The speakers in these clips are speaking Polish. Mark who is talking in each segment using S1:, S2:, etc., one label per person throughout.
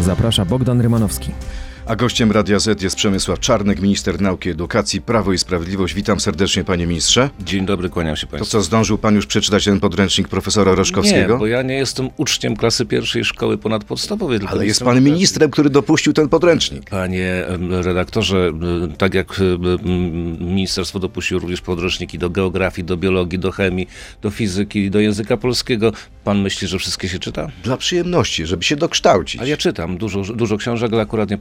S1: Zaprasza Bogdan Rymanowski.
S2: A gościem Radia Z jest Przemysław Czarnek, minister nauki i edukacji, Prawo i Sprawiedliwość. Witam serdecznie, panie ministrze.
S3: Dzień dobry, kłaniam się
S2: To
S3: państwu.
S2: co, zdążył pan już przeczytać ten podręcznik profesora Roszkowskiego?
S3: Nie, bo ja nie jestem uczniem klasy pierwszej szkoły ponadpodstawowej. tylko
S2: Ale jest pan ministrem, który dopuścił ten podręcznik.
S3: Panie redaktorze, tak jak ministerstwo dopuściło również podręczniki do geografii, do biologii, do chemii, do fizyki, do języka polskiego, pan myśli, że wszystkie się czyta?
S2: Dla przyjemności, żeby się dokształcić.
S3: Ale ja czytam dużo, dużo książek, ale akurat nie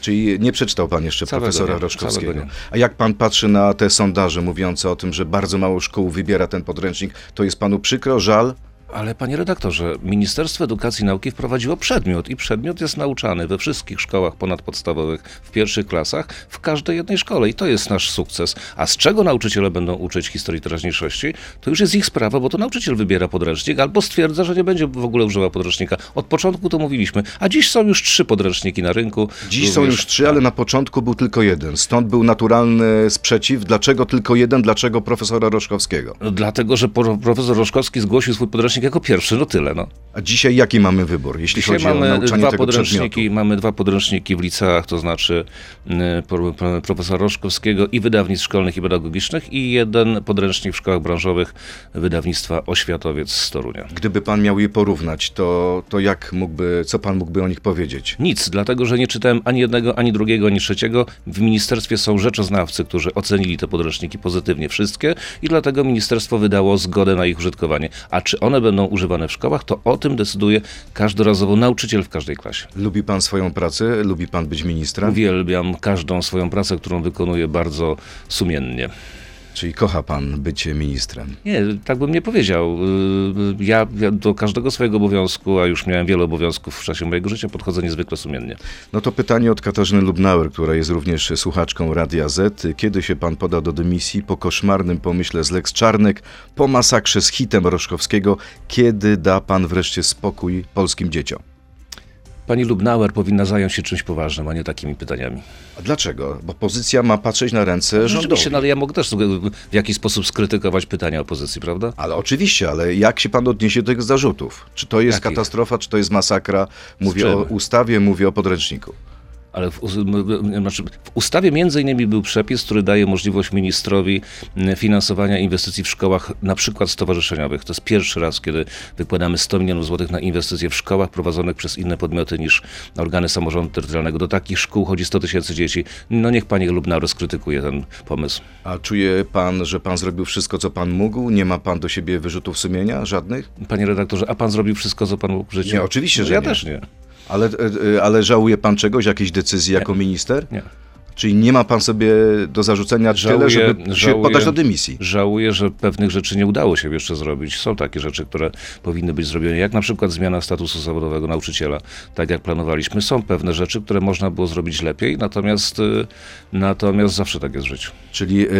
S2: Czyli nie przeczytał pan jeszcze
S3: Całego
S2: profesora
S3: nie,
S2: Roszkowskiego. A jak pan patrzy na te sondaże mówiące o tym, że bardzo mało szkół wybiera ten podręcznik, to jest panu przykro, żal?
S3: Ale panie redaktorze, Ministerstwo Edukacji i Nauki wprowadziło przedmiot i przedmiot jest nauczany we wszystkich szkołach ponadpodstawowych, w pierwszych klasach, w każdej jednej szkole i to jest nasz sukces. A z czego nauczyciele będą uczyć historii teraźniejszości, to już jest ich sprawa, bo to nauczyciel wybiera podręcznik albo stwierdza, że nie będzie w ogóle używał podręcznika. Od początku to mówiliśmy, a dziś są już trzy podręczniki na rynku.
S2: Dziś są
S3: Również-
S2: już trzy, ale na początku był tylko jeden. Stąd był naturalny sprzeciw. Dlaczego tylko jeden? Dlaczego profesora Roszkowskiego?
S3: Dlatego, że pro- profesor Roszkowski zgłosił swój podręcznik jako pierwszy, no tyle, no.
S2: A dzisiaj jaki mamy wybór, jeśli
S3: Dzisiaj
S2: chodzi o
S3: mamy
S2: nauczanie
S3: dwa
S2: tego
S3: podręczniki,
S2: przedmiotu?
S3: mamy dwa podręczniki w liceach, to znaczy y, pro- pro- profesora Roszkowskiego i wydawnictw szkolnych i pedagogicznych i jeden podręcznik w szkołach branżowych wydawnictwa Oświatowiec z Torunia.
S2: Gdyby pan miał je porównać, to, to jak mógłby, co pan mógłby o nich powiedzieć?
S3: Nic, dlatego że nie czytałem ani jednego, ani drugiego, ani trzeciego. W ministerstwie są rzeczoznawcy, którzy ocenili te podręczniki pozytywnie wszystkie i dlatego ministerstwo wydało zgodę na ich użytkowanie. A czy one będą używane w szkołach, to o tym decyduje każdorazowo nauczyciel w każdej klasie.
S2: Lubi pan swoją pracę? Lubi pan być ministrem?
S3: Uwielbiam każdą swoją pracę, którą wykonuję bardzo sumiennie.
S2: Czyli kocha pan bycie ministrem?
S3: Nie, tak bym nie powiedział. Yy, Ja, ja do każdego swojego obowiązku, a już miałem wiele obowiązków w czasie mojego życia, podchodzę niezwykle sumiennie.
S2: No to pytanie od Katarzyny Lubnauer, która jest również słuchaczką Radia Z. Kiedy się pan poda do dymisji po koszmarnym pomyśle z Lex Czarnek, po masakrze z hitem Roszkowskiego? Kiedy da pan wreszcie spokój polskim dzieciom?
S3: Pani Lubnauer powinna zająć się czymś poważnym, a nie takimi pytaniami.
S2: A dlaczego? Bo pozycja ma patrzeć na ręce rządowi.
S3: Rzeczywiście, no ale ja mogę też w jakiś sposób skrytykować pytania opozycji, prawda?
S2: Ale oczywiście, ale jak się pan odniesie do tych zarzutów? Czy to jest
S3: Jakich?
S2: katastrofa, czy to jest masakra? Mówię o ustawie, mówię o podręczniku.
S3: Ale w, znaczy w ustawie między innymi był przepis, który daje możliwość ministrowi finansowania inwestycji w szkołach, na przykład stowarzyszeniowych. To jest pierwszy raz, kiedy wykładamy 100 milionów złotych na inwestycje w szkołach prowadzonych przez inne podmioty niż organy samorządu terytorialnego. Do takich szkół chodzi 100 tysięcy dzieci. No niech pani Lubna rozkrytykuje ten pomysł.
S2: A czuje pan, że pan zrobił wszystko, co pan mógł? Nie ma pan do siebie wyrzutów sumienia? Żadnych?
S3: Panie redaktorze, a pan zrobił wszystko, co pan mógł w życiu?
S2: Nie, oczywiście,
S3: No,
S2: że
S3: ja
S2: nie.
S3: też nie.
S2: Ale, e, e, ale żałuje pan czegoś, jakiejś decyzji jako minister?
S3: Nie.
S2: Czyli nie ma pan sobie do zarzucenia tyle,
S3: Żałuję-
S2: żeby się
S3: żałuję-
S2: podać do dymisji?
S3: Żałuję, że pewnych rzeczy nie udało się jeszcze zrobić. Są takie rzeczy, które powinny być zrobione, jak na przykład zmiana statusu zawodowego nauczyciela, tak jak planowaliśmy. Są pewne rzeczy, które można było zrobić lepiej, natomiast, y, natomiast zawsze tak jest w życiu.
S2: Czyli e,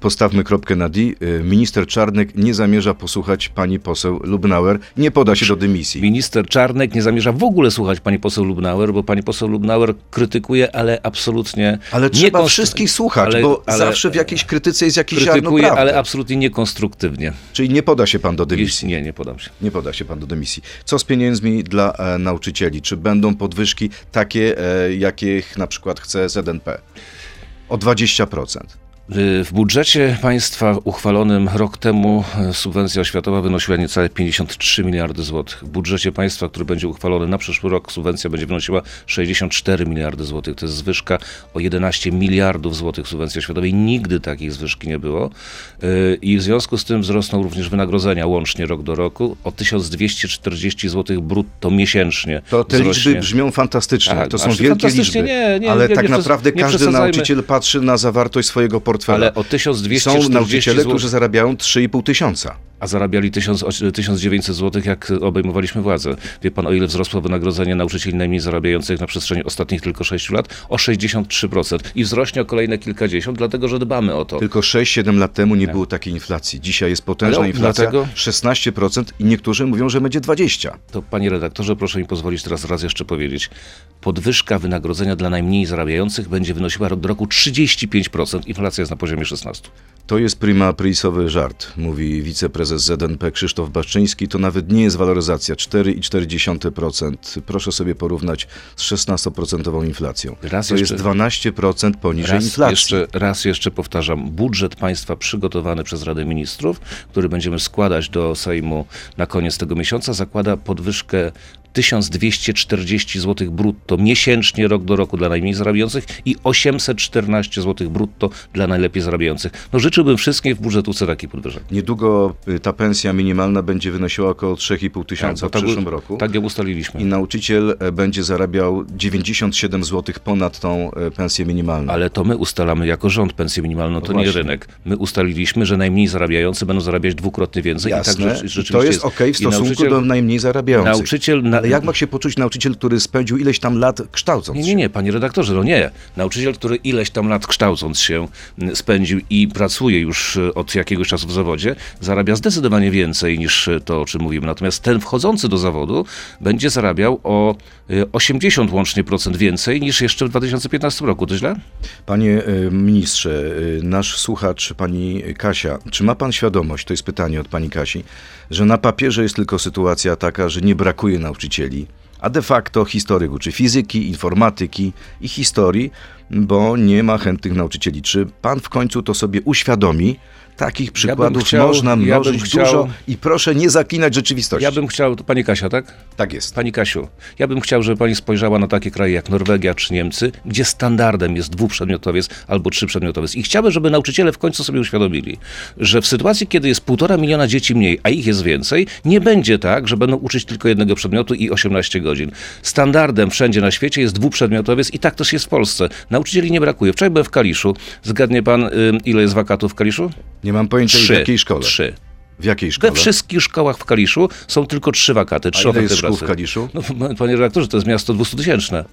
S2: postawmy kropkę na D. E, minister Czarnek nie zamierza posłuchać pani poseł Lubnauer, nie poda się do dymisji.
S3: Minister Czarnek nie zamierza w ogóle słuchać pani poseł Lubnauer, bo pani poseł Lubnauer krytykuje, ale absolutnie
S2: Ale trzeba wszystkich słuchać,
S3: ale-
S2: bo
S3: ale-
S2: zawsze w jakiejś krytyce jest jakiś ziarno prawdy.
S3: ale absolutnie niekonstruktywnie.
S2: Czyli nie poda się pan do dymisji.
S3: nie, nie podam się.
S2: Nie poda się pan do dymisji. Co z pieniędzmi dla e, nauczycieli? Czy będą podwyżki takie, e, jakich na przykład chce ZNP? O 20%.
S3: Y, W budżecie państwa uchwalonym rok temu y, subwencja oświatowa wynosiła niecałe 53 miliardy złotych. W budżecie państwa, który będzie uchwalony na przyszły rok, subwencja będzie wynosiła 64 miliardy złotych. To jest zwyżka o 11 miliardów złotych subwencji oświatowej. Nigdy takiej zwyżki nie było. Y, I w związku z tym wzrosną również wynagrodzenia łącznie rok do roku o 1240 zł brutto miesięcznie.
S2: To te
S3: wzrośnie.
S2: liczby brzmią fantastycznie.
S3: Tak,
S2: to są wielkie liczby.
S3: nie, nie,
S2: ale
S3: nie,
S2: tak naprawdę każdy nauczyciel patrzy na zawartość swojego portfela.
S3: Ale o
S2: Są
S3: 1240
S2: nauczyciele,
S3: zł.
S2: którzy zarabiają 3,5 tysiąca.
S3: a zarabiali 1000, o- 1900 zł, jak obejmowaliśmy władzę. Wie pan, o ile wzrosło wynagrodzenie nauczycieli najmniej zarabiających na przestrzeni ostatnich tylko 6 lat? O 63%. I wzrośnie o kolejne kilkadziesiąt, dlatego że dbamy o to.
S2: Tylko 6-7 lat temu nie było takiej inflacji. Dzisiaj jest potężna
S3: Ale
S2: inflacja,
S3: dlatego-
S2: 16% i niektórzy mówią, że będzie 20%.
S3: To panie redaktorze, proszę mi pozwolić teraz raz jeszcze powiedzieć. Podwyżka wynagrodzenia dla najmniej zarabiających będzie wynosiła do roku 35%. Inflacja jest na poziomie 16.
S2: To jest prima prisowy żart, mówi wiceprezes ZNP Krzysztof Baszczyński. To nawet nie jest waloryzacja 4,4%. Proszę sobie porównać z 16% inflacją.
S3: Raz
S2: to
S3: jeszcze-
S2: jest 12% poniżej
S3: Raz
S2: inflacji.
S3: jeszcze, raz jeszcze powtarzam, budżet państwa przygotowany przez Radę Ministrów, który będziemy składać do Sejmu na koniec tego miesiąca, zakłada podwyżkę 1240 zł brutto miesięcznie, rok do roku dla najmniej zarabiających i 814 zł brutto dla najlepiej zarabiających. No życzyłbym wszystkim w budżetówce takiej podwyżek.
S2: Niedługo y, ta pensja minimalna będzie wynosiła około 3,5 tysiąca
S3: bo
S2: w przyszłym roku.
S3: Tak ją ustaliliśmy.
S2: I nauczyciel e, będzie zarabiał 97 zł ponad tą e, pensję minimalną.
S3: Ale to my ustalamy jako rząd pensję minimalną, to
S2: No
S3: nie
S2: właśnie.
S3: rynek. My ustaliliśmy, że najmniej zarabiający będą zarabiać dwukrotnie więcej.
S2: Jasne,
S3: I tak rzecz, rzeczywiście
S2: to jest okej w stosunku do najmniej zarabiających.
S3: Nauczyciel na,
S2: Ale jak ma się poczuć nauczyciel, który spędził ileś tam lat kształcąc
S3: Nie,
S2: się?
S3: nie, nie, panie redaktorze, no nie. Nauczyciel, który ileś tam lat kształcąc się spędził i pracuje już e, od jakiegoś czasu w zawodzie, zarabia zdecydowanie więcej niż e, to, o czym mówimy. Natomiast ten wchodzący do zawodu będzie zarabiał o e, 80 łącznie procent więcej niż jeszcze w 2015 roku. To źle?
S2: Panie e, ministrze, e, nasz słuchacz, pani Kasia, czy ma pan świadomość, to jest pytanie od pani Kasi, że na papierze jest tylko sytuacja taka, że nie brakuje nauczycieli, a de facto historyk uczy fizyki, informatyki i historii, bo nie ma chętnych nauczycieli. Czy pan w końcu to sobie uświadomi? Takich przykładów
S3: chciał-
S2: można
S3: ja
S2: mnożyć
S3: chciał-
S2: dużo i proszę nie zaklinać rzeczywistości.
S3: Ja bym chciał, pani Kasia, tak?
S2: Tak jest.
S3: Pani Kasiu, ja bym chciał, żeby pani spojrzała na takie kraje jak Norwegia czy Niemcy, gdzie standardem jest dwuprzedmiotowiec albo trzyprzedmiotowiec. I chciałbym, żeby nauczyciele w końcu sobie uświadomili, że w sytuacji, kiedy jest półtora miliona dzieci mniej, a ich jest więcej, nie będzie tak, że będą uczyć tylko jednego przedmiotu i 18 godzin. Standardem wszędzie na świecie jest dwuprzedmiotowiec i tak też jest w Polsce. Nauczycieli nie brakuje. Wczoraj byłem w Kaliszu. Zgadnie pan, ile jest wakatów w Kaliszu?
S2: Nie mam pojęcia w jakiej szkole.
S3: Trzy.
S2: W jakiej
S3: We
S2: szkole?
S3: wszystkich szkołach w Kaliszu są tylko trzy wakaty.
S2: A
S3: Trzy
S2: ile
S3: oferty
S2: jest szkół w. Kaliszu?
S3: No, panie redaktorze, to jest miasto 200-tysięczne,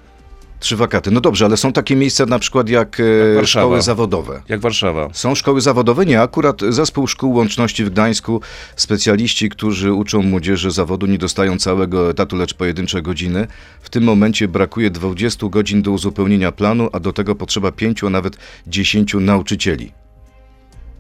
S2: Trzy wakaty. No dobrze, ale są takie miejsca na przykład jak, e,
S3: Warszawa.
S2: szkoły zawodowe.
S3: jak Warszawa.
S2: Są szkoły zawodowe? Nie, akurat zespół szkół łączności w Gdańsku, specjaliści, którzy uczą młodzieży zawodu, nie dostają całego etatu, lecz pojedyncze godziny. W tym momencie brakuje 20 godzin do uzupełnienia planu, a do tego potrzeba 5, a nawet 10 nauczycieli.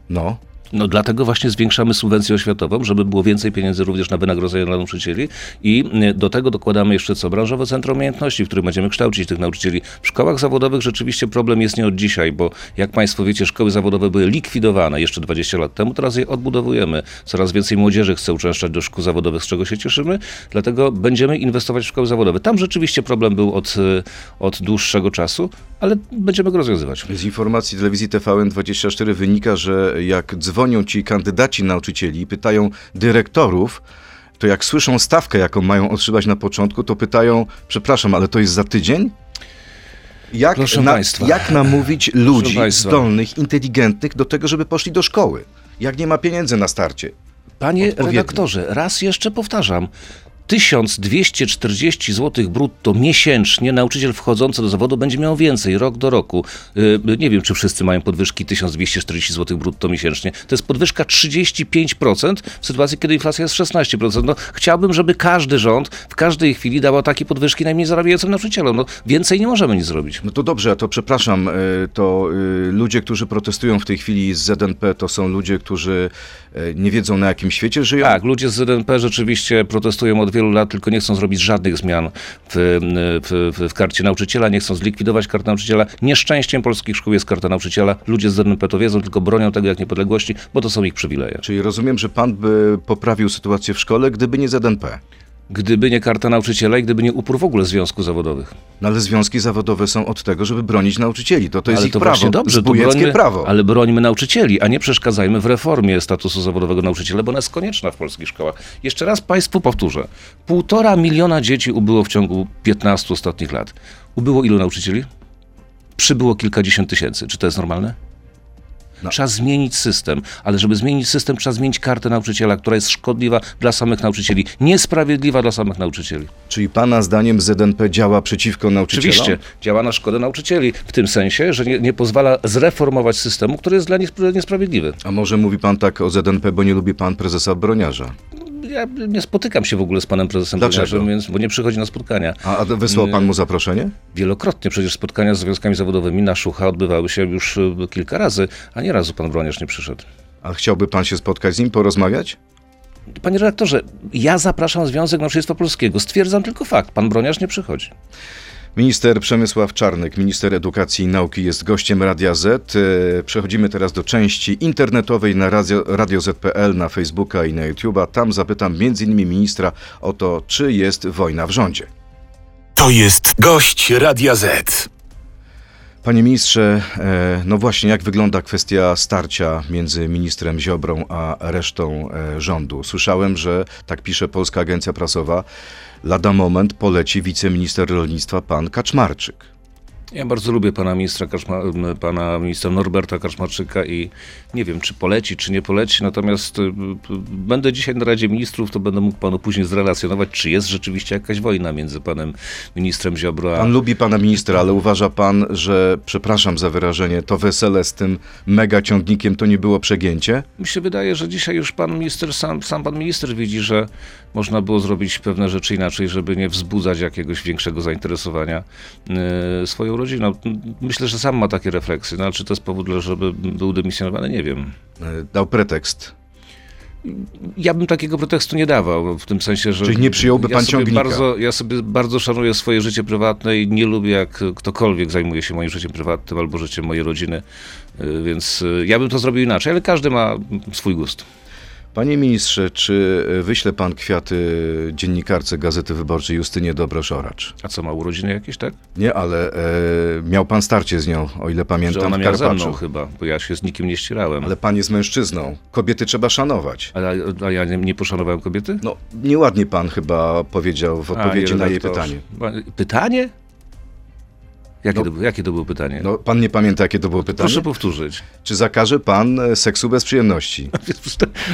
S2: No,
S3: No dlatego właśnie zwiększamy subwencję oświatową, żeby było więcej pieniędzy również na wynagrodzenia dla nauczycieli i y, do tego dokładamy jeszcze co? Branżowe Centrum Umiejętności, w którym będziemy kształcić tych nauczycieli. W szkołach zawodowych rzeczywiście problem jest nie od dzisiaj, bo jak Państwo wiecie, szkoły zawodowe były likwidowane jeszcze 20 lat temu, teraz je odbudowujemy. Coraz więcej młodzieży chce uczęszczać do szkół zawodowych, z czego się cieszymy, dlatego będziemy inwestować w szkoły zawodowe. Tam rzeczywiście problem był od, y, od dłuższego czasu, ale będziemy go rozwiązywać.
S2: z informacji telewizji TVN24 wynika, że jak dzwonią ci kandydaci nauczycieli i pytają dyrektorów, to jak słyszą stawkę, jaką mają otrzymać na początku, to pytają, przepraszam, ale to jest za tydzień? Jak,
S3: Proszę
S2: na,
S3: państwa.
S2: jak namówić ludzi
S3: państwa.
S2: zdolnych, inteligentnych do tego, żeby poszli do szkoły? Jak nie ma pieniędzy na starcie?
S3: Panie redaktorze, raz jeszcze powtarzam. 1240 zł brutto miesięcznie nauczyciel wchodzący do zawodu będzie miał więcej rok do roku. Yy, Nie wiem, czy wszyscy mają podwyżki 1240 zł brutto miesięcznie. To jest podwyżka 35% w sytuacji, kiedy inflacja jest 16%. No, chciałbym, żeby każdy rząd w każdej chwili dawał takie podwyżki najmniej zarabiającym nauczycielom. No, więcej nie możemy nic zrobić.
S2: No to dobrze, to przepraszam, y, to y, ludzie, którzy protestują w tej chwili z ZNP, to są ludzie, którzy y, nie wiedzą na jakim świecie żyją?
S3: Tak, ludzie z ZNP rzeczywiście protestują od wielu lat, tylko nie chcą zrobić żadnych zmian w, w, w, karcie nauczyciela, nie chcą zlikwidować karty nauczyciela. Nieszczęściem polskich szkół jest karta nauczyciela. Ludzie z ZNP to wiedzą, tylko bronią tego jak niepodległości, bo to są ich przywileje.
S2: Czyli rozumiem, że pan by poprawił sytuację w szkole, gdyby nie ZNP.
S3: Gdyby nie karta nauczyciela i gdyby nie upór w ogóle związków zawodowych.
S2: No ale związki zawodowe są od tego, żeby bronić nauczycieli. To, to jest
S3: ale
S2: ich
S3: to
S2: prawo,
S3: dobrze, to
S2: zbójeckie prawo.
S3: ale brońmy nauczycieli, a nie przeszkadzajmy w reformie statusu zawodowego nauczyciela, bo ona jest konieczna w polskich szkołach. Jeszcze raz Państwu powtórzę. Półtora miliona dzieci ubyło w ciągu 15 ostatnich lat. Ubyło ilu nauczycieli? Przybyło kilkadziesiąt tysięcy. Czy to jest normalne?
S2: No.
S3: Trzeba zmienić system, ale żeby zmienić system, trzeba zmienić kartę nauczyciela, która jest szkodliwa dla samych nauczycieli, niesprawiedliwa dla samych nauczycieli.
S2: Czyli pana zdaniem ZNP działa przeciwko nauczycielom?
S3: Oczywiście działa na szkodę nauczycieli, w tym sensie, że nie, nie pozwala zreformować systemu, który jest dla nich niesprawiedliwy.
S2: A może mówi pan tak o ZNP, bo nie lubi pan prezesa Broniarza?
S3: Ja nie spotykam się w ogóle z panem prezesem
S2: Dlaczego?
S3: Więc, bo nie przychodzi na spotkania.
S2: A, a wysłał pan mu zaproszenie?
S3: Wielokrotnie przecież spotkania z związkami zawodowymi na Szucha odbywały się już y, kilka razy, a nie razu pan Broniarz nie przyszedł.
S2: A chciałby pan się spotkać z nim, porozmawiać?
S3: Panie redaktorze, ja zapraszam Związek Nauczycielstwa Polskiego. Stwierdzam tylko fakt. Pan Broniarz nie przychodzi.
S2: Minister Przemysław Czarnek, minister edukacji i nauki jest gościem Radia Z. E, Przechodzimy teraz do części internetowej na radio, Radio Z.pl, na Facebooka i na YouTube'a. Tam zapytam m.in. ministra o to, czy jest wojna w rządzie.
S1: To jest gość Radia Z.
S2: Panie ministrze, e, no właśnie, jak wygląda kwestia starcia między ministrem Ziobrą a resztą e, rządu? Słyszałem, że, tak pisze Polska Agencja Prasowa, lada moment poleci wiceminister rolnictwa pan Kaczmarczyk.
S3: Ja bardzo lubię pana ministra, Kaczma, m, pana ministra Norberta Kaczmarczyka i nie wiem, czy poleci, czy nie poleci, natomiast y, będę dzisiaj na Radzie Ministrów, to będę mógł panu później zrelacjonować, czy jest rzeczywiście jakaś wojna między panem ministrem Ziobro a...
S2: Pan lubi pana ministra, ale uważa pan, że, przepraszam za wyrażenie, to wesele z tym mega ciągnikiem to nie było przegięcie?
S3: Mi się wydaje, że dzisiaj już pan minister, sam, sam pan minister widzi, że można było zrobić pewne rzeczy inaczej, żeby nie wzbudzać jakiegoś większego zainteresowania y, swoją rodziną. Myślę, że sam ma takie refleksje, no czy to jest powód, żeby był dymisjonowany, nie wiem.
S2: E, Dał pretekst.
S3: Ja bym takiego pretekstu nie dawał, w tym sensie, że...
S2: Czyli nie przyjąłby
S3: ja
S2: pan
S3: sobie
S2: ciągnika?
S3: Bardzo, ja sobie bardzo szanuję swoje życie prywatne i nie lubię, jak ktokolwiek zajmuje się moim życiem prywatnym albo życiem mojej rodziny, y, więc y, ja bym to zrobił inaczej, ale każdy ma swój gust.
S2: Panie ministrze, czy wyśle pan kwiaty dziennikarce Gazety Wyborczej Justynie Dobrosz-Oracz?
S3: A co, ma urodziny jakieś, tak?
S2: Nie, ale e, miał pan starcie z nią, o ile
S3: Że
S2: pamiętam,
S3: ona
S2: w
S3: miała ze
S2: Karpaczu.
S3: mną chyba, bo ja się z nikim nie ścierałem.
S2: Ale pan jest mężczyzną. Kobiety trzeba szanować.
S3: A, a ja nie, nie poszanowałem kobiety?
S2: No, nieładnie pan chyba powiedział w odpowiedzi
S3: A,
S2: na jej pytanie.
S3: Pytanie? Jakie,
S2: No.
S3: to, było- jakie to było pytanie?
S2: No, pan nie pamięta, jakie to było pytanie?
S3: Proszę powtórzyć.
S2: Czy zakaże pan e, seksu bez przyjemności?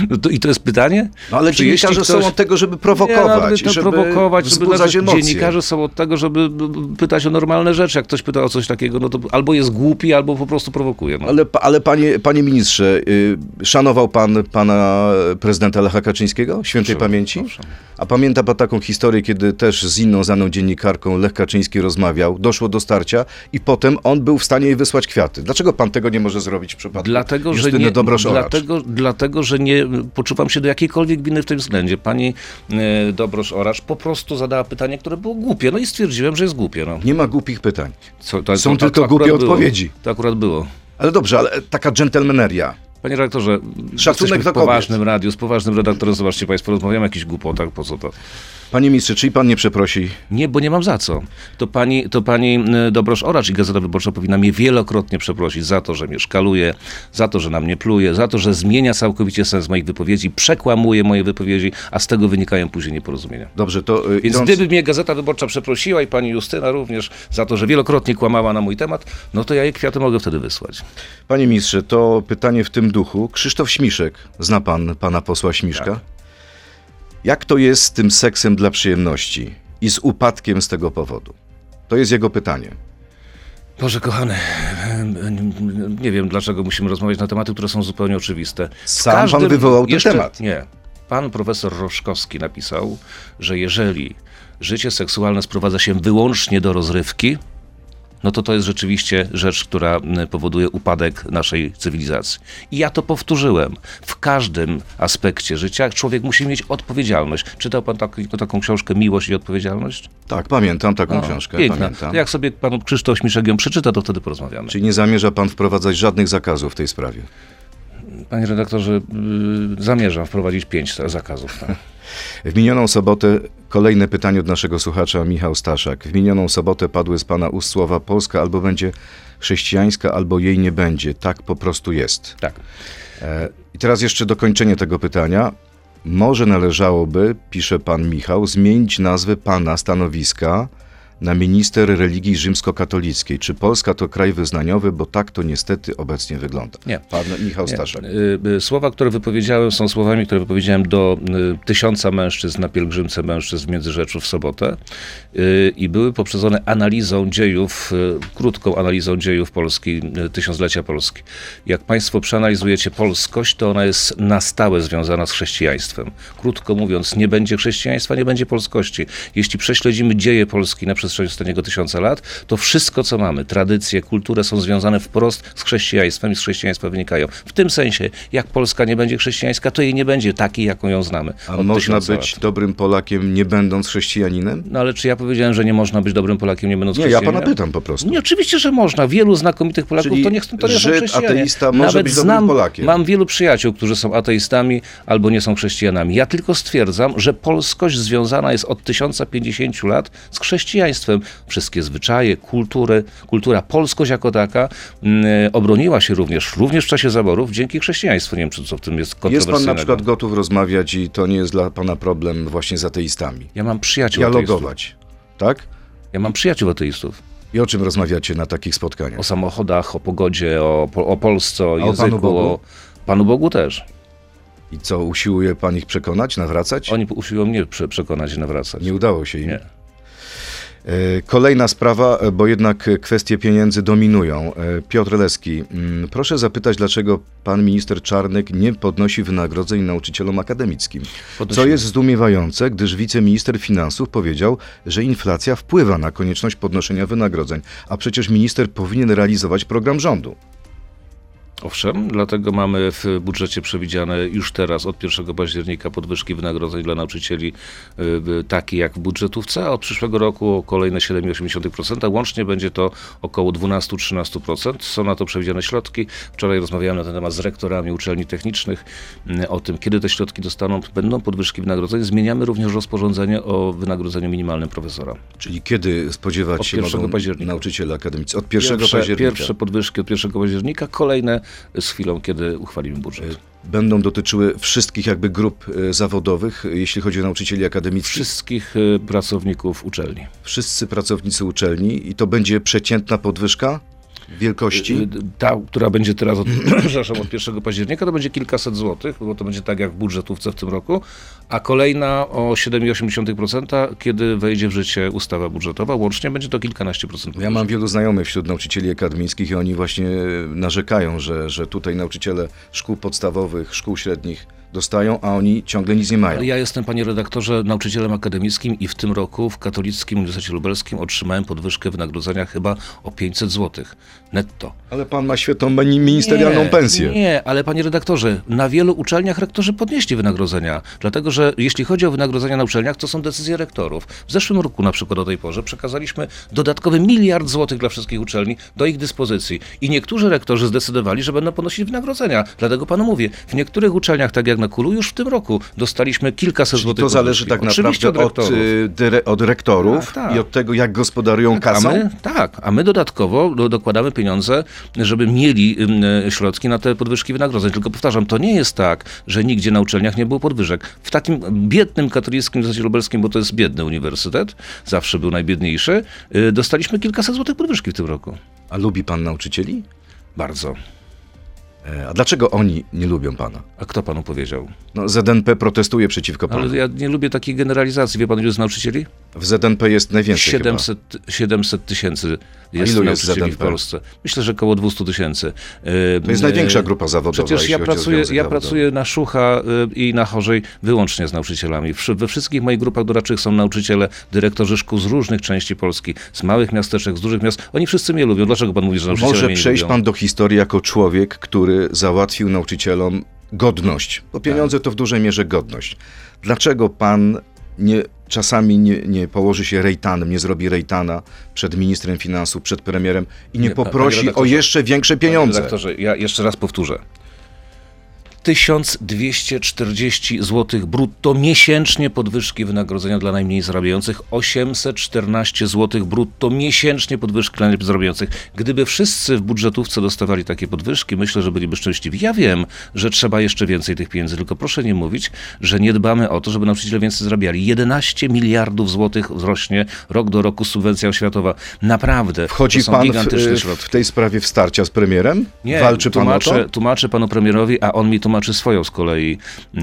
S3: No to, I to jest pytanie?
S2: No, ale
S3: Czy
S2: dziennikarze
S3: ktoś-
S2: są od tego, żeby
S3: Nie, no,
S2: prowokować,
S3: to
S2: i żeby
S3: prowokować, żeby. Dziennikarze są od tego, żeby pytać o normalne rzeczy. Jak ktoś pyta o coś takiego, no to albo jest głupi, albo po prostu prowokuje. No.
S2: Ale, ale panie, panie ministrze, y, szanował pan pana prezydenta Lecha Kaczyńskiego, świętej
S3: Owszem,
S2: pamięci?
S3: owszem.
S2: A pamięta pan taką historię, kiedy też z inną znaną dziennikarką Lech Kaczyński rozmawiał, doszło do starcia i potem on był w stanie jej wysłać kwiaty. Dlaczego pan tego nie może zrobić w przypadku
S3: Dlatego, że nie, dlatego, dlatego, że nie poczuwam się do jakiejkolwiek winy w tym względzie. Pani e, Dobrosz-Oracz po prostu zadała pytanie, które było głupie. No i stwierdziłem, że jest głupie. No.
S2: Nie ma głupich pytań.
S3: Co, to,
S2: Są
S3: to,
S2: tylko głupie
S3: było.
S2: odpowiedzi.
S3: To akurat było.
S2: Ale dobrze, ale taka dżentelmeneria.
S3: Panie redaktorze, jesteśmy
S2: do
S3: poważnym radiu, z poważnym redaktorem, zobaczcie Państwo, rozmawiamy o jakichś głupotach, po co to?
S2: Panie ministrze, czyli pan nie przeprosi?
S3: Nie, bo nie mam za co. To pani, to pani y, Dobrosz-Oracz i Gazeta Wyborcza powinna mnie wielokrotnie przeprosić za to, że mnie szkaluje, za to, że na mnie pluje, za to, że zmienia całkowicie sens moich wypowiedzi, przekłamuje moje wypowiedzi, a z tego wynikają później nieporozumienia.
S2: Dobrze, to y,
S3: Więc
S2: idąc...
S3: gdyby mnie Gazeta Wyborcza przeprosiła i pani Justyna również za to, że wielokrotnie kłamała na mój temat, no to ja jej kwiaty mogę wtedy wysłać.
S2: Panie ministrze, to pytanie w tym duchu. Krzysztof Śmiszek, zna pan pana posła Śmiszka?
S3: Tak.
S2: Jak to jest z tym seksem dla przyjemności i z upadkiem z tego powodu? To jest jego pytanie.
S3: Boże kochany, nie wiem dlaczego musimy rozmawiać na tematy, które są zupełnie oczywiste. W
S2: Sam pan wywołał ten temat.
S3: Nie. Pan profesor Roszkowski napisał, że jeżeli życie seksualne sprowadza się wyłącznie do rozrywki, no to to jest rzeczywiście rzecz, która powoduje upadek naszej cywilizacji. I ja to powtórzyłem. W każdym aspekcie życia człowiek musi mieć odpowiedzialność. Czytał pan taki, taką książkę Miłość i odpowiedzialność?
S2: Tak, pamiętam taką
S3: No,
S2: książkę.
S3: Piękna.
S2: Pamiętam.
S3: Jak sobie pan Krzysztof Śmiszek ją przeczyta, to wtedy porozmawiamy.
S2: Czyli nie zamierza pan wprowadzać żadnych zakazów w tej sprawie?
S3: Panie redaktorze, yy, zamierzam wprowadzić pięć za- zakazów. Tak.
S2: W minioną sobotę kolejne pytanie od naszego słuchacza Michał Staszak. W minioną sobotę padły z pana ust słowa Polska albo będzie chrześcijańska, albo jej nie będzie. Tak po prostu jest.
S3: tak.
S2: E, I teraz jeszcze dokończenie tego pytania. Może należałoby, pisze pan Michał, zmienić nazwę pana stanowiska na minister religii rzymskokatolickiej. Czy Polska to kraj wyznaniowy, bo tak to niestety obecnie wygląda.
S3: Nie.
S2: Pan Michał
S3: Nie.
S2: Staszak.
S3: Y, y, Słowa, które wypowiedziałem, są słowami, które wypowiedziałem do y, tysiąca mężczyzn na pielgrzymce mężczyzn w Międzyrzeczu w sobotę i były poprzedzone analizą dziejów, krótką analizą dziejów Polski, tysiąclecia Polski. Jak Państwo przeanalizujecie polskość, to ona jest na stałe związana z chrześcijaństwem. Krótko mówiąc, nie będzie chrześcijaństwa, nie będzie polskości. Jeśli prześledzimy dzieje Polski na przestrzeni ostatniego tysiąca lat, to wszystko, co mamy, tradycje, kulturę, są związane wprost z chrześcijaństwem i z chrześcijaństwa wynikają. W tym sensie, jak Polska nie będzie chrześcijańska, to jej nie będzie takiej, jaką ją znamy.
S2: A można być
S3: lat.
S2: dobrym Polakiem, nie będąc chrześcijaninem?
S3: No ale czy ja powiedziałem, że nie można być dobrym Polakiem, nie będąc
S2: Nie, ja
S3: chrześcijaninem?
S2: pana pytam po prostu.
S3: Nie, oczywiście, że można. Wielu znakomitych Polaków
S2: Czyli
S3: to nie, to nie są
S2: Żyd,
S3: chrześcijanie.
S2: ateista może
S3: Nawet
S2: być dobrym
S3: znam,
S2: Polakiem.
S3: Mam wielu przyjaciół, którzy są ateistami albo nie są chrześcijanami. Ja tylko stwierdzam, że polskość związana jest od 1050 lat z chrześcijaństwem. Wszystkie zwyczaje, kultury, kultura, polskość jako taka mm, obroniła się również, również w czasie zaborów dzięki chrześcijaństwu. Nie wiem, czy co w tym jest
S2: Jest pan
S3: kontrowersyjnego.
S2: na przykład gotów rozmawiać i to nie jest dla pana problem właśnie z ateistami?
S3: Ja mam przyjaciół ateistów.
S2: Dialogować, tak?
S3: Ja mam przyjaciół ateistów.
S2: I o czym rozmawiacie na takich spotkaniach?
S3: O samochodach, o pogodzie, o, o Polsce, o
S2: o Panu
S3: języku,
S2: Bogu?
S3: o Panu Bogu też.
S2: I co, usiłuje pan ich przekonać, nawracać?
S3: Oni usiłują mnie prze, przekonać i nawracać.
S2: Nie udało się im.
S3: Nie.
S2: E, Kolejna sprawa, e, bo jednak kwestie pieniędzy dominują. E, Piotr Leski, mm, proszę zapytać, dlaczego pan minister Czarnek nie podnosi wynagrodzeń nauczycielom akademickim? Co jest zdumiewające, gdyż wiceminister finansów powiedział, że inflacja wpływa na konieczność podnoszenia wynagrodzeń, a przecież minister powinien realizować program rządu.
S3: Owszem, dlatego mamy w budżecie przewidziane już teraz od 1 października podwyżki wynagrodzeń dla nauczycieli y, takie jak w budżetówce, a od przyszłego roku o kolejne 7,8%. Łącznie będzie to około 12-13%. Są na to przewidziane środki. Wczoraj rozmawiałem na ten temat z rektorami uczelni technicznych y, o tym, kiedy te środki dostaną. Będą podwyżki wynagrodzeń. Zmieniamy również rozporządzenie o wynagrodzeniu minimalnym profesora.
S2: Czyli kiedy spodziewać
S3: Od
S2: się
S3: 1
S2: mogą
S3: października.
S2: nauczyciele akademiccy? Od 1
S3: Pierwsze,
S2: października.
S3: pierwsze podwyżki od 1 października, kolejne z chwilą, kiedy uchwalimy budżet.
S2: Będą dotyczyły wszystkich jakby grup e, zawodowych, e, jeśli chodzi o nauczycieli akademickich.
S3: wszystkich y, pracowników uczelni.
S2: Wszyscy pracownicy uczelni i to będzie przeciętna podwyżka wielkości?
S3: Y, Ta, która będzie teraz od, przepraszam, od 1 października, to będzie kilkaset złotych, bo to będzie tak jak w budżetówce w tym roku, a kolejna o 7,8%, kiedy wejdzie w życie ustawa budżetowa, łącznie będzie to kilkanaście procent.
S2: Ja mam wielu znajomych wśród nauczycieli akademickich i oni właśnie narzekają, że, że tutaj nauczyciele szkół podstawowych, szkół średnich dostają, a oni ciągle nic nie mają.
S3: Ja jestem, panie redaktorze, nauczycielem akademickim i w tym roku w Katolickim Uniwersytecie Lubelskim otrzymałem podwyżkę wynagrodzenia chyba o 500 zł netto.
S2: Ale pan ma świetną mini- ministerialną
S3: Nie,
S2: pensję.
S3: Nie, ale panie redaktorze, na wielu uczelniach rektorzy podnieśli wynagrodzenia, dlatego że jeśli chodzi o wynagrodzenia na uczelniach, to są decyzje rektorów. W zeszłym roku na przykład do tej porze przekazaliśmy dodatkowy miliard złotych dla wszystkich uczelni do ich dyspozycji i niektórzy rektorzy zdecydowali, że będą ponosić wynagrodzenia. Dlatego panu mówię, w niektórych uczelniach, tak jak na Kulu, już w tym roku dostaliśmy kilkaset
S2: Czyli
S3: złotych
S2: to zależy tak.
S3: Oczywiście
S2: naprawdę od,
S3: rektorów.
S2: y, od rektorów
S3: Tak, tak.
S2: i od tego, jak gospodarują
S3: A
S2: kasą?
S3: my, tak, a my dodatkowo do, dokładamy pieniądze, żeby mieli ym, e, środki na te podwyżki wynagrodzeń. Tylko powtarzam, to nie jest tak, że nigdzie na uczelniach nie było podwyżek. W takim biednym katolickim Uniwersytecie Lubelskim, bo to jest biedny uniwersytet, zawsze był najbiedniejszy, y, dostaliśmy kilkaset złotych podwyżki w tym roku.
S2: A lubi pan nauczycieli?
S3: Bardzo.
S2: E, A dlaczego oni nie lubią pana?
S3: A kto panu powiedział?
S2: No, ZNP protestuje przeciwko panu.
S3: Ale ja nie lubię takiej generalizacji. Wie pan, ile jest nauczycieli?
S2: W ZNP jest najwięcej
S3: 700 700 tysięcy jest
S2: ilu jest
S3: w? Polsce. Myślę, że około 200 tysięcy. Y,
S2: To jest
S3: y,
S2: największa grupa zawodowa,
S3: Przecież ja pracuję, ja pracuję na Szucha y, i na Chorzej wyłącznie z nauczycielami. We wszystkich moich grupach doradczych są nauczyciele, dyrektorzy szkół z różnych części Polski, z małych miasteczek, z dużych miast. Oni wszyscy mnie lubią. Dlaczego pan mówi, że nauczyciele
S2: Może
S3: mnie nie
S2: przejść
S3: lubią?
S2: pan do historii jako człowiek, który załatwił nauczycielom godność. Bo pieniądze
S3: Tak.
S2: to w dużej mierze godność. Dlaczego pan nie, czasami nie, nie położy się rejtanem, nie zrobi rejtana przed ministrem finansów, przed premierem i nie,
S3: Nie, panie
S2: poprosi o jeszcze większe
S3: Panie
S2: pieniądze?
S3: redaktorze, ja jeszcze raz powtórzę. 1240 zł brutto miesięcznie podwyżki wynagrodzenia dla najmniej zarabiających, 814 zł brutto miesięcznie podwyżki dla najmniej zarabiających. Gdyby wszyscy w budżetówce dostawali takie podwyżki, myślę, że byliby szczęśliwi. Ja wiem, że trzeba jeszcze więcej tych pieniędzy, tylko proszę nie mówić, że nie dbamy o to, żeby nauczyciele więcej zarabiali. 11 miliardów złotych wzrośnie rok do roku subwencja oświatowa. Naprawdę,
S2: Wchodzi pan w, w, tej sprawie w starcia z premierem?
S3: Nie,
S2: Walczy pan o
S3: tłumaczę,
S2: to?
S3: tłumaczę panu premierowi, a on mi tłumaczy swoją z kolei e,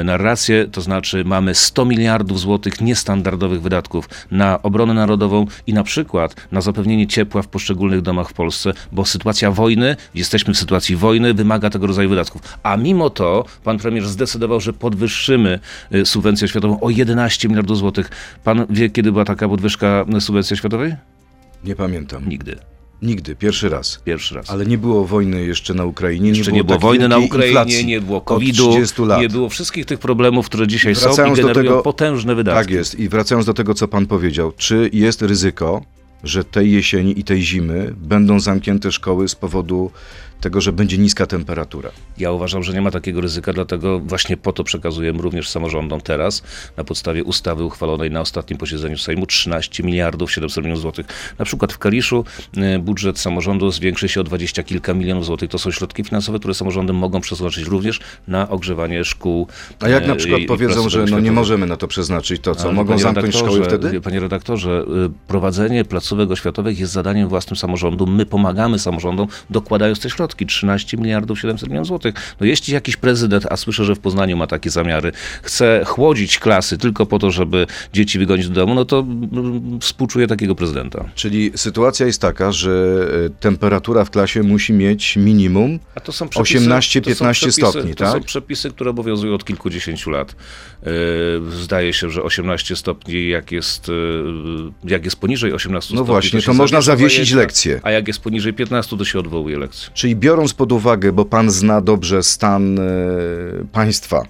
S3: e, narrację, to znaczy mamy 100 miliardów złotych niestandardowych wydatków na obronę narodową i na przykład na zapewnienie ciepła w poszczególnych domach w Polsce, bo sytuacja wojny, jesteśmy w sytuacji wojny, wymaga tego rodzaju wydatków. A mimo to pan premier zdecydował, że podwyższymy e, subwencję oświatową o 11 miliardów złotych. Pan wie, kiedy była taka podwyżka subwencji oświatowej?
S2: Nie pamiętam.
S3: Nigdy.
S2: Nigdy, pierwszy raz.
S3: Pierwszy raz.
S2: Ale nie było wojny jeszcze na Ukrainie.
S3: Jeszcze nie było
S2: takiej
S3: wojny na Ukrainie, nie było COVID-u,
S2: 30 lat.
S3: nie było wszystkich tych problemów, które dzisiaj są i
S2: Wracając do
S3: generują
S2: tego-
S3: potężne wydatki.
S2: Tak jest. I wracając do tego, co pan powiedział, czy jest ryzyko, że tej jesieni i tej zimy będą zamknięte szkoły z powodu tego, że będzie niska temperatura?
S3: Ja uważam, że nie ma takiego ryzyka, dlatego właśnie po to przekazujemy również samorządom teraz na podstawie ustawy uchwalonej na ostatnim posiedzeniu Sejmu 13 miliardów 700 milionów złotych. Na przykład w Kaliszu y, budżet samorządu zwiększy się o 20 kilka milionów złotych. To są środki finansowe, które samorządy mogą przeznaczyć również na ogrzewanie szkół.
S2: A jak na przykład
S3: i- i
S2: powiedzą,
S3: placówek
S2: że no nie możemy na to przeznaczyć, to co?
S3: Ale
S2: Mogą zamknąć szkoły wtedy?
S3: Panie redaktorze, y, prowadzenie placówek oświatowych jest zadaniem własnym samorządu. My pomagamy samorządom, dokładając te środki. 13 miliardów 700 milionów złotych. No jeśli jakiś prezydent, a słyszę, że w Poznaniu ma takie zamiary, chce chłodzić klasy tylko po to, żeby dzieci wygonić do domu, no to mm, współczuję takiego prezydenta.
S2: Czyli sytuacja jest taka, że e, temperatura w klasie musi mieć minimum
S3: A to są
S2: 18-15 stopni,
S3: to
S2: tak?
S3: są przepisy, które obowiązują od kilkudziesięciu lat. Yy, Zdaje się, że 18 stopni, jak jest, yy, jak jest poniżej 18
S2: No
S3: stopni,
S2: właśnie,
S3: się
S2: to można zawiesić lekcje.
S3: A jak jest poniżej 15, to się odwołuje lekcję.
S2: Czyli biorąc pod uwagę, bo pan zna dobrze stan e, państwa,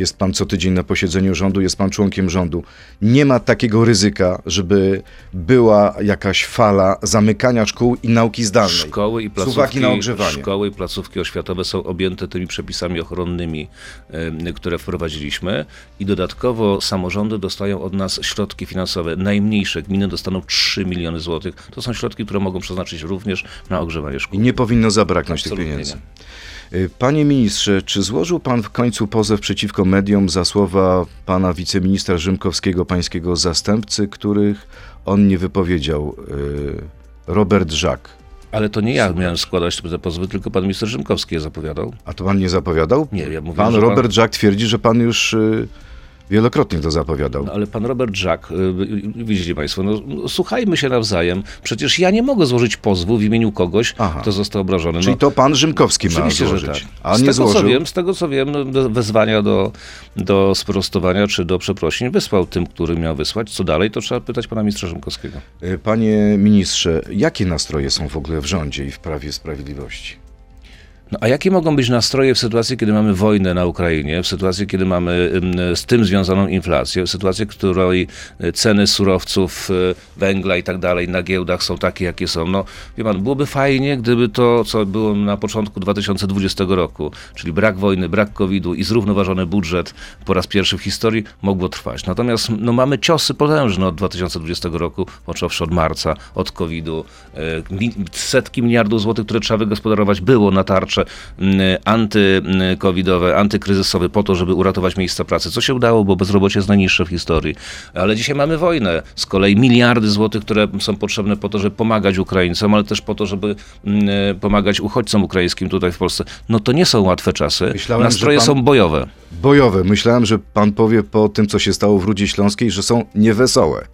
S2: jest pan co tydzień na posiedzeniu rządu, jest pan członkiem rządu, nie ma takiego ryzyka, żeby była jakaś fala zamykania szkół i nauki zdalnej.
S3: Szkoły i placówki,
S2: na ogrzewanie.
S3: szkoły i placówki oświatowe są objęte tymi przepisami ochronnymi, em, które wprowadziliśmy i dodatkowo samorządy dostają od nas środki finansowe. Najmniejsze gminy dostaną 3 miliony złotych. To są środki, które mogą przeznaczyć również na ogrzewanie
S2: I
S3: szkół.
S2: nie powinno zabraknąć tych
S3: Absolutnie
S2: pieniędzy. Y, Panie ministrze, czy złożył pan w końcu pozew przeciwko mediom za słowa pana wiceministra Rzymkowskiego, pańskiego zastępcy, których on nie wypowiedział? y, Robert Żak.
S3: Ale to nie ja miałem składać te pozwy, tylko pan minister Rzymkowski je zapowiadał.
S2: A to pan nie zapowiadał?
S3: Nie, ja mówię,
S2: Pan Robert Żak twierdzi, że pan już y, wielokrotnie to zapowiadał.
S3: No, ale pan Robert Żak, y, y, widzicie państwo, no, słuchajmy się nawzajem. Przecież ja nie mogę złożyć pozwu w imieniu kogoś,
S2: Aha.
S3: kto został obrażony.
S2: Czyli
S3: No,
S2: to pan Rzymkowski ma złożyć.
S3: tak.
S2: A
S3: z
S2: nie
S3: tego,
S2: złożył.
S3: co wiem, z tego co wiem, wezwania do, do sprostowania czy do przeprosin wysłał tym, którym miał wysłać. Co dalej, to trzeba pytać pana ministra Rzymkowskiego.
S2: Y, Panie ministrze, jakie nastroje są w ogóle w rządzie i w Prawie Sprawiedliwości?
S3: No a jakie mogą być nastroje w sytuacji, kiedy mamy wojnę na Ukrainie, w sytuacji, kiedy mamy z tym związaną inflację, w sytuacji, w której y, ceny surowców, y, węgla i tak dalej na giełdach są takie, jakie są? No, wie pan, byłoby fajnie, gdyby to, co było na początku 2020 roku, czyli brak wojny, brak COVID-u i zrównoważony budżet po raz pierwszy w historii, mogło trwać. Natomiast no, mamy ciosy potężne od 2020 roku, począwszy od marca, od COVID-u. y, Setki miliardów złotych, które trzeba wygospodarować, było na tarcze mm, antykowidowe, antykryzysowe po to, żeby uratować miejsca pracy. Co się udało, bo bezrobocie jest najniższe w historii. Ale dzisiaj mamy wojnę. Z kolei miliardy złotych, które są potrzebne po to, żeby pomagać Ukraińcom, ale też po to, żeby mm, pomagać uchodźcom ukraińskim tutaj w Polsce. No to nie są łatwe czasy.
S2: Myślałem,
S3: Nastroje
S2: pan-
S3: są bojowe.
S2: Bojowe. Myślałem, że pan powie po tym, co się stało w Rudzie Śląskiej, że są niewesołe.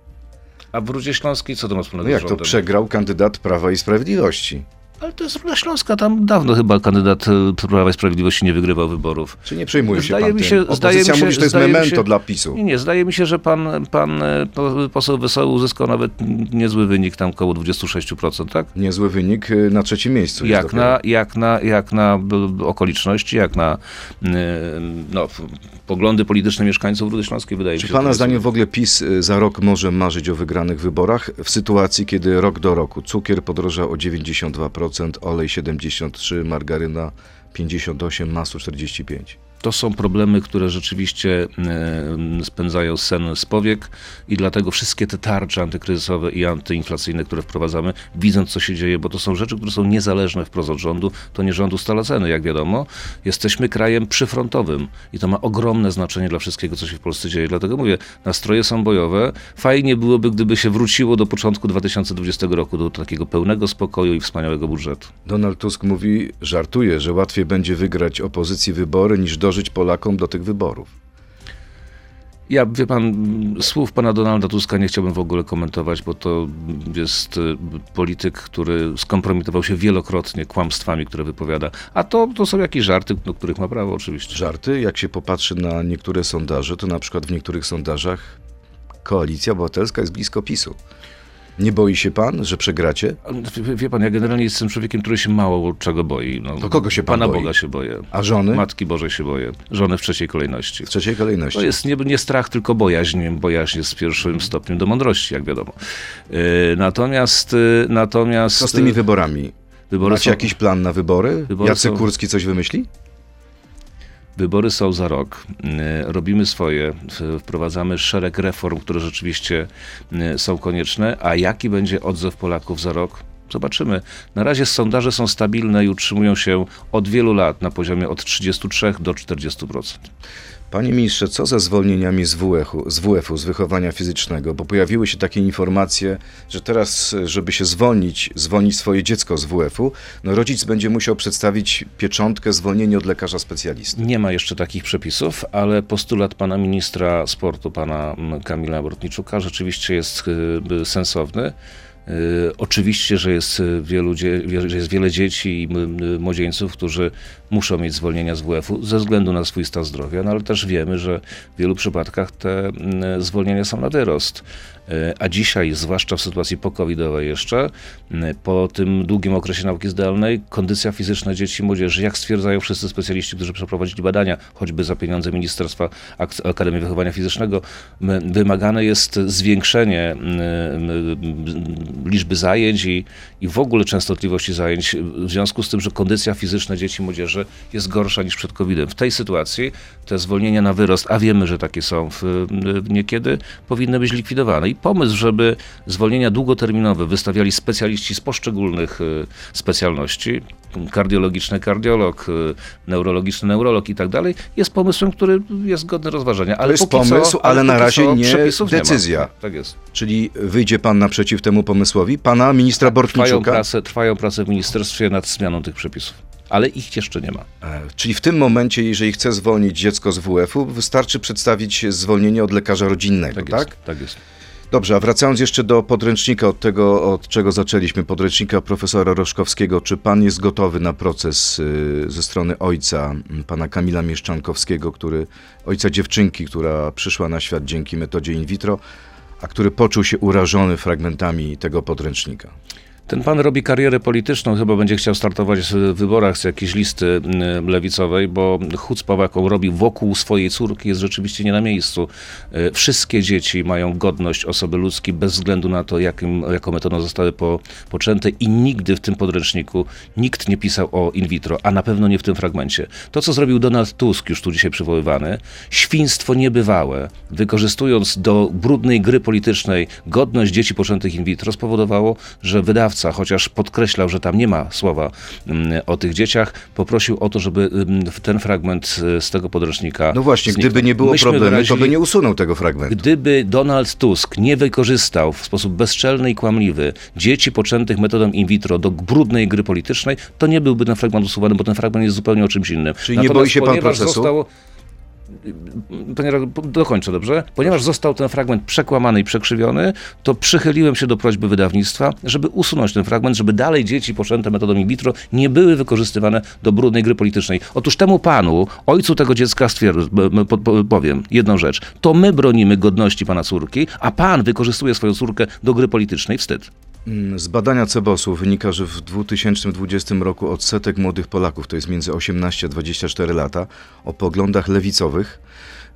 S3: A w Rudzie Śląskiej co to ma wspólnego
S2: No jak to przegrał kandydat Prawa i Sprawiedliwości?
S3: Ale to jest Ruda Śląska, tam dawno chyba kandydat e, Prawa i Sprawiedliwości nie wygrywał wyborów.
S2: Czy nie przejmuje się
S3: Zdaje
S2: pan
S3: mi
S2: tym?
S3: się-
S2: Opozycja
S3: zdaje mi się-
S2: mówi, że to jest
S3: mi
S2: memento
S3: się-
S2: dla PiSu.
S3: Nie, nie, zdaje mi się, że pan, pan e, po- poseł Wesoły uzyskał nawet niezły wynik, tam około 26%, tak?
S2: Niezły wynik y, na trzecim miejscu.
S3: Jak na, jak, na, jak na okoliczności, jak na e, no, poglądy polityczne mieszkańców Rudy Śląskiej, wydaje mi
S2: Czy
S3: się.
S2: pana
S3: to jest-
S2: zdaniem w ogóle PiS za rok może marzyć o wygranych wyborach w sytuacji, kiedy rok do roku cukier podrożał o 92%, olej 73%, margaryna 58, masu 45.
S3: To są problemy, które rzeczywiście e, spędzają sen z powiek i dlatego wszystkie te tarcze antykryzysowe i antyinflacyjne, które wprowadzamy, widząc co się dzieje, bo to są rzeczy, które są niezależne wprost od rządu, to nie rząd ustala ceny, jak wiadomo. Jesteśmy krajem przyfrontowym i to ma ogromne znaczenie dla wszystkiego, co się w Polsce dzieje. Dlatego mówię, nastroje są bojowe. Fajnie byłoby, gdyby się wróciło do początku 2020 roku, do takiego pełnego spokoju i wspaniałego budżetu.
S2: Donald Tusk mówi, żartuje, że łatwiej będzie wygrać opozycji wybory niż dożyć Polakom do tych wyborów.
S3: Ja, wie pan, słów pana Donalda Tuska nie chciałbym w ogóle komentować, bo to jest y, polityk, który skompromitował się wielokrotnie kłamstwami, które wypowiada. A to, to są jakieś żarty, do których ma prawo oczywiście.
S2: Żarty, jak się popatrzy na niektóre sondaże, to na przykład w niektórych sondażach Koalicja Obywatelska jest blisko PiSu. Nie boi się pan, że przegracie?
S3: Wie, wie pan, ja generalnie jestem człowiekiem, który się mało czego boi. No,
S2: To kogo się pan
S3: Pana
S2: boi?
S3: Boga się boję.
S2: A żony?
S3: Matki Bożej się boję. Żony w trzeciej kolejności.
S2: W trzeciej kolejności.
S3: To jest nie, nie strach, tylko bojaźń. Bojaźń jest pierwszym stopniem do mądrości, jak wiadomo. Yy, natomiast, yy, natomiast...
S2: Co z tymi wyborami?
S3: wybory
S2: Macie
S3: są,
S2: jakiś plan na wybory?
S3: Wybory
S2: Jacek
S3: są-
S2: Kurski coś wymyśli?
S3: Wybory są za rok. Yy, Robimy swoje, wprowadzamy szereg reform, które rzeczywiście yy, są konieczne. A jaki będzie odzew Polaków za rok? Zobaczymy. Na razie sondaże są stabilne i utrzymują się od wielu lat na poziomie od 33 do 40%.
S2: Panie ministrze, co ze zwolnieniami z WF-u, z WF-u, z wychowania fizycznego? Bo pojawiły się takie informacje, że teraz, żeby się zwolnić, zwolnić swoje dziecko z WF-u, no rodzic będzie musiał przedstawić pieczątkę zwolnienia od lekarza specjalisty.
S3: Nie ma jeszcze takich przepisów, ale postulat pana ministra sportu, pana Kamila Bortniczuka, rzeczywiście jest y, sensowny. Oczywiście, że jest, y, wielu, że jest wiele dzieci i młodzieńców, którzy muszą mieć zwolnienia z WF-u ze względu na swój stan zdrowia, no ale też wiemy, że w wielu przypadkach te mm, zwolnienia są na wyrost. Y, A dzisiaj, zwłaszcza w sytuacji pokowidowej jeszcze, y, po tym długim okresie nauki zdalnej, kondycja fizyczna dzieci i młodzieży, jak stwierdzają wszyscy specjaliści, którzy przeprowadzili badania, choćby za pieniądze Ministerstwa Ak- Akademii Wychowania Fizycznego, wymagane jest zwiększenie liczby zajęć i, i w ogóle częstotliwości zajęć w związku z tym, że kondycja fizyczna dzieci i młodzieży jest gorsza niż przed COVID-em. W tej sytuacji te zwolnienia na wyrost, a wiemy, że takie są w, niekiedy, powinny być likwidowane. I pomysł, żeby zwolnienia długoterminowe wystawiali specjaliści z poszczególnych y, specjalności, kardiologiczny kardiolog, y, neurologiczny neurolog i tak dalej, jest pomysłem, który jest godny rozważenia. Ale
S2: jest
S3: póki
S2: pomysł,
S3: co,
S2: ale na
S3: póki
S2: razie nie decyzja.
S3: Tak jest.
S2: Czyli wyjdzie pan naprzeciw temu pomysłowi? Pana ministra
S3: Trwają
S2: Bortniczuka?
S3: prace, trwają prace w ministerstwie nad zmianą tych przepisów. Ale ich jeszcze nie ma.
S2: E, Czyli w tym momencie, jeżeli chce zwolnić dziecko z WF-u, wystarczy przedstawić zwolnienie od lekarza rodzinnego,
S3: Tak
S2: tak?
S3: jest. Tak jest.
S2: Dobrze, a wracając jeszcze do podręcznika, od tego, od czego zaczęliśmy, podręcznika profesora Roszkowskiego, czy pan jest gotowy na proces y, ze strony ojca, pana Kamila Mieszczankowskiego, który, ojca dziewczynki, która przyszła na świat dzięki metodzie in vitro, a który poczuł się urażony fragmentami tego podręcznika?
S3: Ten pan robi karierę polityczną, chyba będzie chciał startować w wyborach z jakiejś listy mm, lewicowej, bo chucpa, jaką robi wokół swojej córki, jest rzeczywiście nie na miejscu. E, Wszystkie dzieci mają godność osoby ludzkiej bez względu na to, jakim, jaką metodą zostały po, poczęte i nigdy w tym podręczniku nikt nie pisał o in vitro, a na pewno nie w tym fragmencie. To, co zrobił Donald Tusk, już tu dzisiaj przywoływany, świństwo niebywałe, wykorzystując do brudnej gry politycznej godność dzieci poczętych in vitro, spowodowało, że chociaż podkreślał, że tam nie ma słowa mm, o tych dzieciach, poprosił o to, żeby mm, ten fragment y, z tego podręcznika
S2: No właśnie,
S3: zniknął.
S2: gdyby nie było
S3: Myśmy
S2: problemu, to
S3: wyrazili-
S2: by nie usunął tego fragmentu.
S3: Gdyby Donald Tusk nie wykorzystał w sposób bezczelny i kłamliwy dzieci poczętych metodą in vitro do brudnej gry politycznej, to nie byłby ten fragment usuwany, bo ten fragment jest zupełnie o czymś innym.
S2: Czyli nie boi się pan procesu?
S3: Został, ponieważ, dokończę, dobrze? Ponieważ został ten fragment przekłamany i przekrzywiony, to przychyliłem się do prośby wydawnictwa, żeby usunąć ten fragment, żeby dalej dzieci poczęte metodą in vitro nie były wykorzystywane do brudnej gry politycznej. Otóż temu panu, ojcu tego dziecka stwierd- b- b- po- po- powiem jedną rzecz. To my bronimy godności pana córki, a pan wykorzystuje swoją córkę do gry politycznej. Wstyd.
S2: Mm, Z badania Cebosu wynika, że w 2020 roku odsetek młodych Polaków, to jest między 18 a 24 lata, o poglądach lewicowych,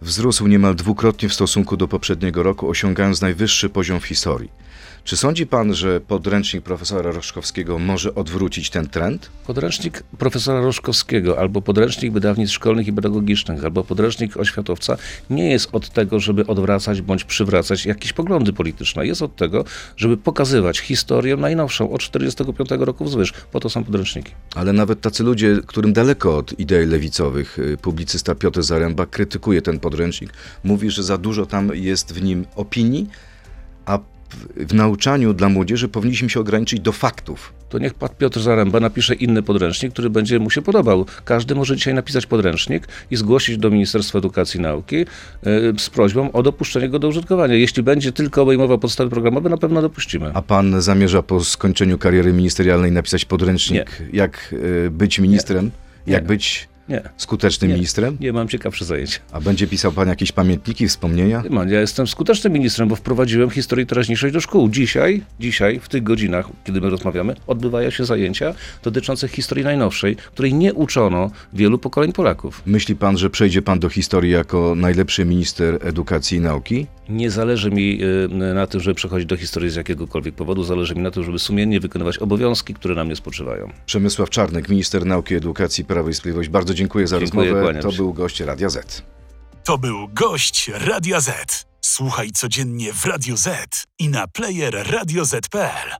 S2: wzrósł niemal dwukrotnie w stosunku do poprzedniego roku, osiągając najwyższy poziom w historii. Czy sądzi pan, że podręcznik profesora Roszkowskiego może odwrócić ten trend?
S3: Podręcznik profesora Roszkowskiego, albo podręcznik wydawnictw szkolnych i pedagogicznych, albo podręcznik oświatowca nie jest od tego, żeby odwracać bądź przywracać jakieś poglądy polityczne. Jest od tego, żeby pokazywać historię najnowszą, od 1945 roku wzwyż. Po to są podręczniki.
S2: Ale nawet tacy ludzie, którym daleko od idei lewicowych, y, publicysta Piotr Zaręba krytykuje ten podręcznik. Mówi, że za dużo tam jest w nim opinii, w- nauczaniu dla młodzieży powinniśmy się ograniczyć do faktów.
S3: To niech pan Piotr Zaręba napisze inny podręcznik, który będzie mu się podobał. Każdy może dzisiaj napisać podręcznik i zgłosić do Ministerstwa Edukacji i Nauki e, z prośbą o dopuszczenie go do użytkowania. Jeśli będzie tylko obejmował podstawy programowe, na pewno dopuścimy.
S2: A pan zamierza po skończeniu kariery ministerialnej napisać podręcznik, jak y, być ministrem, jak
S3: Nie.
S2: być
S3: Nie,
S2: skutecznym
S3: Nie.
S2: ministrem?
S3: nie mam ciekawsze zajęcia.
S2: A będzie pisał pan jakieś pamiętniki, wspomnienia?
S3: Nie mam. Ja jestem skutecznym ministrem, bo wprowadziłem historię teraźniejszość do szkół. Dzisiaj, dzisiaj, w tych godzinach, kiedy my rozmawiamy, odbywają się zajęcia dotyczące historii najnowszej, której nie uczono wielu pokoleń Polaków.
S2: Myśli pan, że przejdzie pan do historii jako najlepszy minister edukacji i nauki?
S3: Nie zależy mi y, na tym, żeby przechodzić do historii z jakiegokolwiek powodu. Zależy mi na tym, żeby sumiennie wykonywać obowiązki, które na mnie spoczywają.
S2: Przemysław Czarnek, minister nauki i edukacji Prawa i Sprawiedliwość. Bardzo dziękuję za
S3: Dziękuję,
S2: rozmowę.
S3: kłaniam
S2: To był gość Radia Z.
S1: To był gość Radia Z. Słuchaj codziennie w Radio Z i na player radioz.pl.